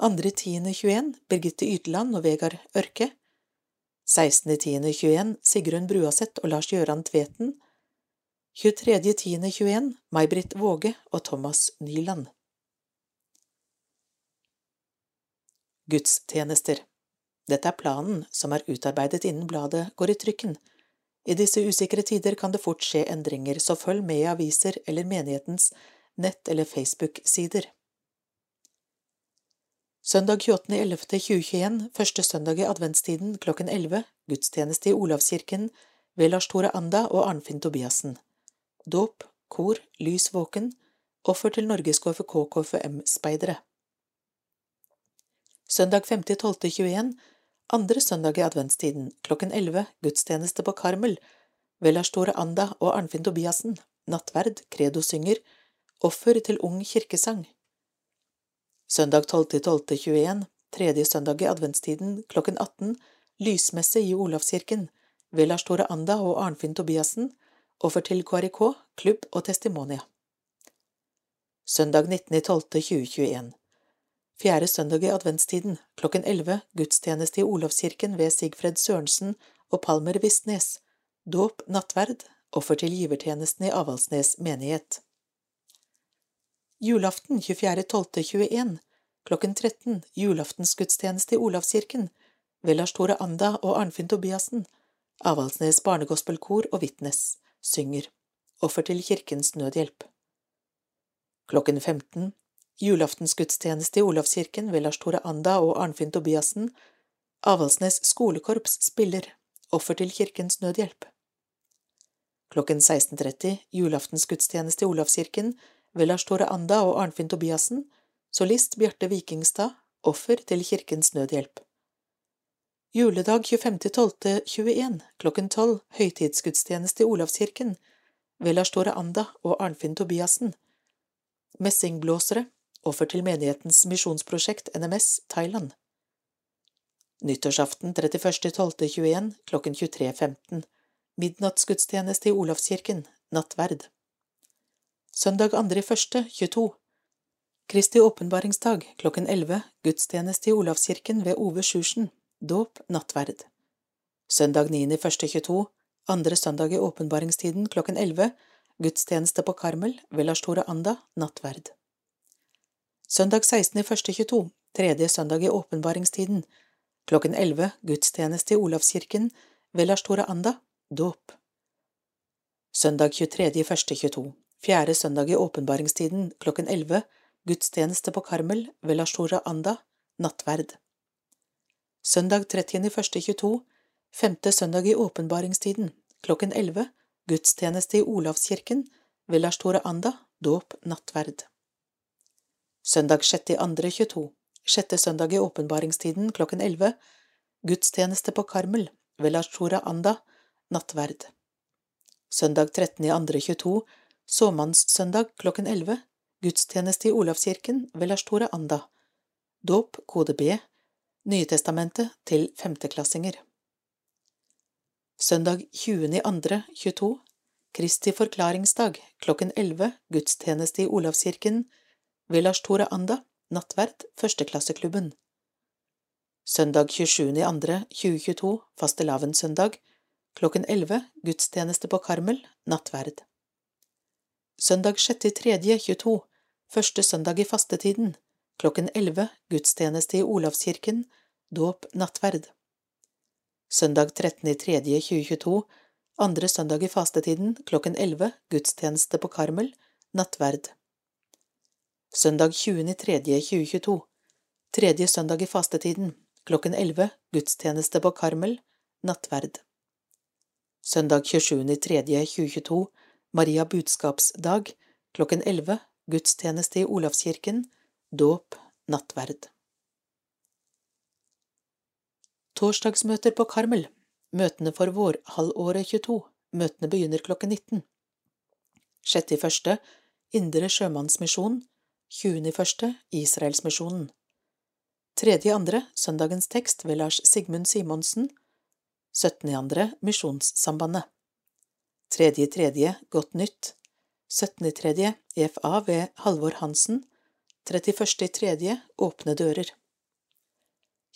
2.10.21 Birgitte Yteland og Vegard Ørke. 16.10.21 Sigrun Bruaseth og Lars Gjøran Tveten 23.10.21 May-Britt Våge og Thomas Nyland Gudstjenester Dette er planen som er utarbeidet innen bladet går i trykken. I disse usikre tider kan det fort skje endringer, så følg med i aviser eller menighetens nett- eller Facebook-sider. Søndag 28.11.2021, første søndag i adventstiden klokken 11, gudstjeneste i Olavskirken ved Lars Tore Anda og Arnfinn Tobiassen. Dåp, kor, lys våken, offer til Norges KFK KFM-speidere. Søndag 5.12.21, andre søndag i adventstiden, klokken 11, gudstjeneste på Karmel, ved Store Anda og Arnfinn Tobiassen, nattverd, credo synger, offer til ung kirkesang. Søndag 12.12.21, tredje søndag i adventstiden, klokken 18, lysmesse i Olavskirken, ved Store Anda og Arnfinn Tobiassen, offer til KRK, klubb og testimonia. Søndag 19.12.2021 Fjerde søndag i adventstiden, klokken 11, gudstjeneste i Olavskirken ved Sigfred Sørensen og Palmer Vistnes, dåp, nattverd, offer til givertjenesten i Avaldsnes menighet. Julaften 24.12.21, klokken 13, julaftensgudstjeneste i Olavskirken, ved Lars Tore Anda og Arnfinn Tobiassen, Avaldsnes barnegospelkor og Vitnes, synger, offer til Kirkens Nødhjelp. Klokken 15, julaftensgudstjeneste i Olavskirken ved Lars Tore Anda og Arnfinn Tobiassen, Avaldsnes skolekorps spiller, offer til Kirkens Nødhjelp. Klokken 16.30 julaftensgudstjeneste i Olavskirken ved Lars Tore Anda og Arnfinn Tobiassen, solist Bjarte Vikingstad, offer til Kirkens Nødhjelp. Juledag 25.12.21 klokken 12 høytidsgudstjeneste i Olavskirken ved Lars Tore Anda og Arnfinn Tobiassen. Messingblåsere, offer til menighetens misjonsprosjekt NMS Thailand. Nyttårsaften 31.12.21 klokken 23.15 Midnattsgudstjeneste i Olavskirken, nattverd. Søndag 2.1.22 Kristi åpenbaringsdag klokken 11 gudstjeneste i Olavskirken ved Ove Sjursen, dåp, nattverd. Søndag 9.1.22 andre søndag i åpenbaringstiden klokken 11 gudstjeneste på Karmel ved Lars Anda, nattverd. Søndag 16.1.22 tredje søndag i åpenbaringstiden klokken 11 gudstjeneste i Olavskirken ved Lars Anda, dåp. Søndag 23.1.22 fjerde søndag i åpenbaringstiden klokken 11 gudstjeneste på Karmel ved Lars Anda, nattverd. Søndag 30.1.22 femte søndag i åpenbaringstiden klokken 11 gudstjeneste i Olavskirken ved Lars Tore Anda, dåp, nattverd. Søndag 6.2.22 sjette søndag i åpenbaringstiden klokken 11 gudstjeneste på Karmel ved Lars Tore Anda, nattverd. Søndag 13.2.22 såmannssøndag klokken 11 gudstjeneste i Olavskirken ved Lars Tore Anda, dåp, kode B, Nytestamentet til femteklassinger. Søndag 20.2.22 Kristi forklaringsdag klokken 11 gudstjeneste i Olavskirken ved Lars Tore Anda, nattverd, førsteklasseklubben. Søndag 27.2.2022, fastelavnssøndag, klokken 11, gudstjeneste på Karmel, nattverd. Søndag 6.3.22, første søndag i fastetiden, klokken 11, gudstjeneste i Olavskirken, dåp, nattverd. Søndag 13.3.2022, andre søndag i fastetiden, klokken 11, gudstjeneste på Karmel, nattverd. Søndag 20.3.2022, tredje søndag i fastetiden, klokken 11, gudstjeneste på Karmel, nattverd. Søndag 27.3.2022, Maria budskapsdag, klokken 11, gudstjeneste i Olavskirken, dåp, nattverd. Torsdagsmøter på Karmel, møtene for vårhalvåret 22, møtene begynner klokken 19. 6.1. Indre sjømannsmisjon, 20.1. Israelsmisjonen. 3.2. Søndagens tekst ved Lars Sigmund Simonsen, 17.2. Misjonssambandet. 3.3. Godt nytt, 17.3. EFA ved Halvor Hansen, 31.3. Åpne dører.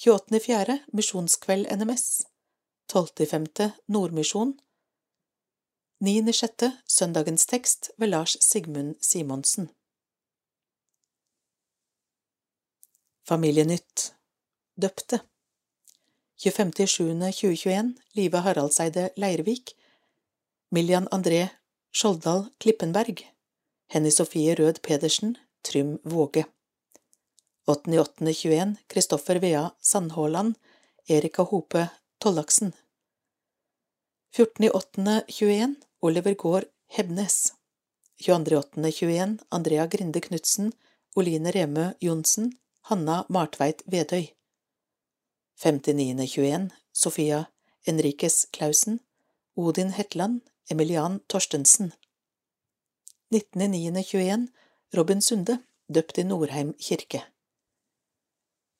28.4. Misjonskveld NMS, 12.5. Nordmisjon, 9.6. Søndagens tekst ved Lars Sigmund Simonsen. Familienytt Døpte 25.7.2021 Live Haraldseide Leirvik Miljan André Skjoldal Klippenberg Henny Sofie Rød Pedersen Trym Våge 8.8.21 Kristoffer Vea Sandhåland Erika Hope Tollaksen. 14.8.21 Oliver Gård Hebnes. 22.8.21 Andrea Grinde Knutsen Oline Remø Johnsen Hanna Martveit Vedøy. 59.21 Sofia Enriques Clausen Odin Hetland Emilian Torstensen. 19.9.21 Robin Sunde døpt i Norheim kirke.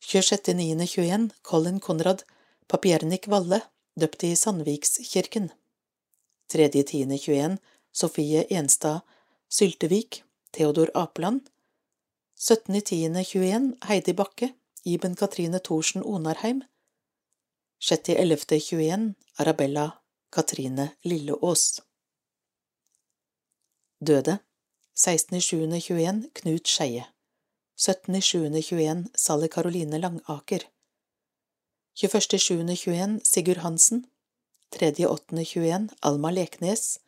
26.9.21 Colin Konrad Papiernik Valle døpt i Sandvikskirken. 3.10.21 Sofie Enstad Syltevik Theodor Apeland. 17.10.21 Heidi Bakke Iben Katrine Thorsen Onarheim. 6.11.21 Arabella Katrine Lilleås. Døde 16.07.21 Knut Skeie. 17.07.21 Sally Karoline Langaker. 21.07.21 Sigurd Hansen. 3.8.21 Alma Leknes.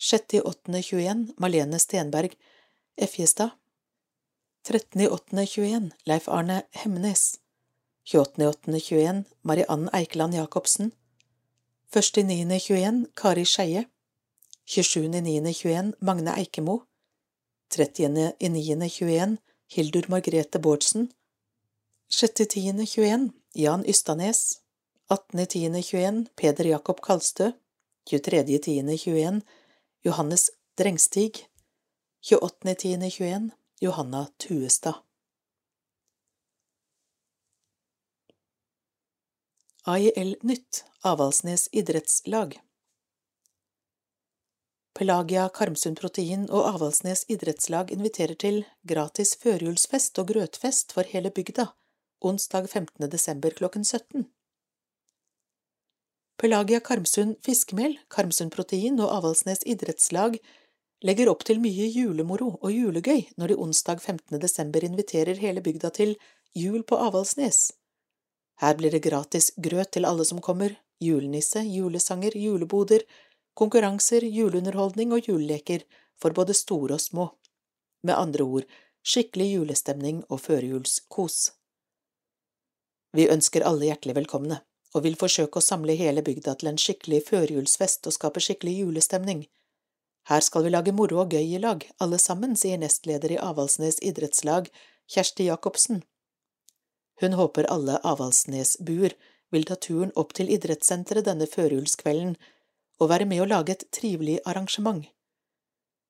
6.8.21 Malene Stenberg Effjestad. 13.8.21 Leif Arne Hemnes. 28.8.21 Mariann Eikeland Jacobsen. 1.9.21 Kari Skeie. 27.9.21 Magne Eikemo 30.9.21 Hildur Margrethe Bårdsen. 6.10.21 Jan Ystanes. 18.10.21 Peder Jakob Kalstø. 23.10.21 Johannes Drengstig. 28.10.21 Johanna Tuestad. AIL Nytt Avaldsnes idrettslag Pelagia Karmsund Protein og Avaldsnes idrettslag inviterer til gratis førjulsfest og grøtfest for hele bygda onsdag 15. desember klokken 17. Pelagia Karmsund Fiskemel, Karmsund Protein og Avaldsnes idrettslag legger opp til mye julemoro og julegøy når de onsdag 15. desember inviterer hele bygda til Jul på Avaldsnes. Her blir det gratis grøt til alle som kommer, julenisse, julesanger, juleboder, konkurranser, juleunderholdning og juleleker for både store og små. Med andre ord, skikkelig julestemning og førjulskos. Vi ønsker alle hjertelig velkomne, og vil forsøke å samle hele bygda til en skikkelig førjulsfest og skape skikkelig julestemning. Her skal vi lage moro og gøy i lag, alle sammen, sier nestleder i Avaldsnes idrettslag, Kjersti Jacobsen. Hun håper alle Avaldsnes-buer vil ta turen opp til idrettssenteret denne førjulskvelden og være med å lage et trivelig arrangement.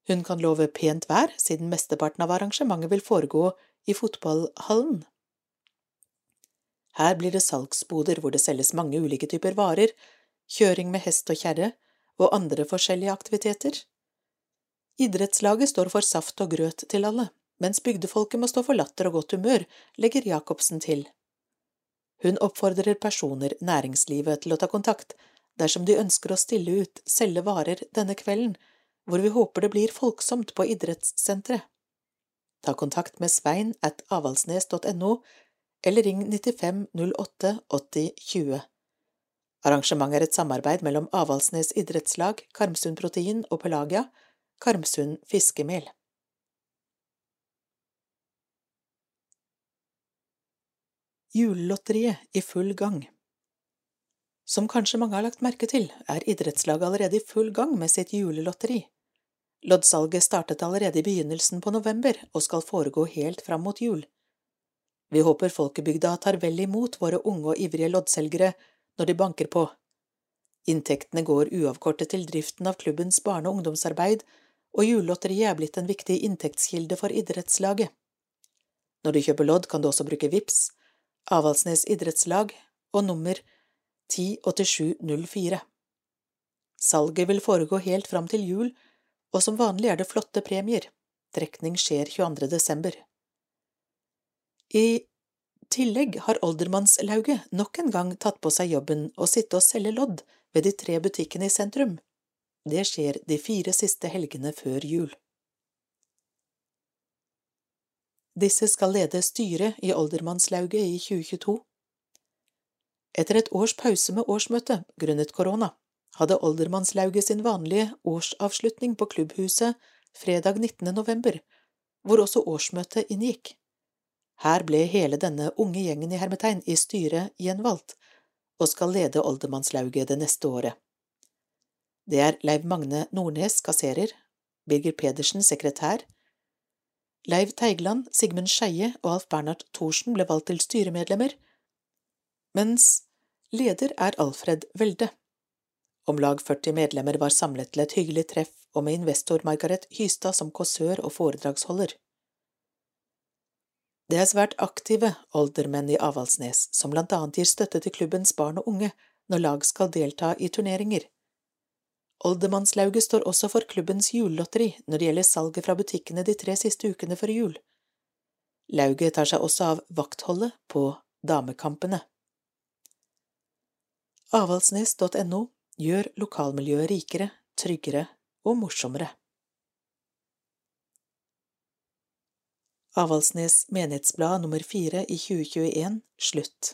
Hun kan love pent vær, siden mesteparten av arrangementet vil foregå i fotballhallen. Her blir det salgsboder hvor det selges mange ulike typer varer, kjøring med hest og kjerre og andre forskjellige aktiviteter. Idrettslaget står for saft og grøt til alle, mens bygdefolket må stå for latter og godt humør, legger Jacobsen til. Hun oppfordrer personer, næringslivet, til å ta kontakt dersom de ønsker å stille ut, selge varer denne kvelden, hvor vi håper det blir folksomt på idrettssenteret. Ta kontakt med svein at avaldsnes.no, eller ring 95 08 80 20. Arrangementet er et samarbeid mellom Avaldsnes idrettslag, Karmsund Protein og Pelagia, Karmsund Fiskemel. Julelotteriet i full gang Som kanskje mange har lagt merke til, er idrettslaget allerede i full gang med sitt julelotteri. Loddsalget startet allerede i begynnelsen på november og skal foregå helt fram mot jul. Vi håper folkebygda tar vel imot våre unge og ivrige loddselgere når de banker på. Inntektene går uavkortet til driften av klubbens barne- og ungdomsarbeid, og julelotteriet er blitt en viktig inntektskilde for idrettslaget. Når du kjøper lodd, kan du også bruke VIPS, Avaldsnes idrettslag og nummer 108704. Salget vil foregå helt fram til jul, og som vanlig er det flotte premier. Trekning skjer 22. desember. I tillegg har Oldermannslauget nok en gang tatt på seg jobben å sitte og selge lodd ved de tre butikkene i sentrum. Det skjer de fire siste helgene før jul. Disse skal lede styret i Oldermannslauget i 2022. Etter et års pause med årsmøte grunnet korona hadde Oldermannslauget sin vanlige årsavslutning på klubbhuset fredag 19. november, hvor også årsmøtet inngikk. Her ble hele denne unge gjengen i hermetegn i styret gjenvalgt, og skal lede Oldermannslauget det neste året. Det er Leiv Magne Nordnes, kasserer, Birger Pedersen, sekretær, Leiv Teigland, Sigmund Skeie og Alf Bernhard Thorsen ble valgt til styremedlemmer, mens leder er Alfred Welde. Om lag 40 medlemmer var samlet til et hyggelig treff og med investor Margaret Hystad som kåsør og foredragsholder. Det er svært aktive oldermenn i Avaldsnes som blant annet gir støtte til klubbens barn og unge når lag skal delta i turneringer. Oldemannslauget står også for klubbens julelotteri når det gjelder salget fra butikkene de tre siste ukene før jul. Lauget tar seg også av vaktholdet på damekampene. Avaldsnes.no gjør lokalmiljøet rikere, tryggere og morsommere. Avaldsnes Menighetsblad nummer fire i 2021 slutt.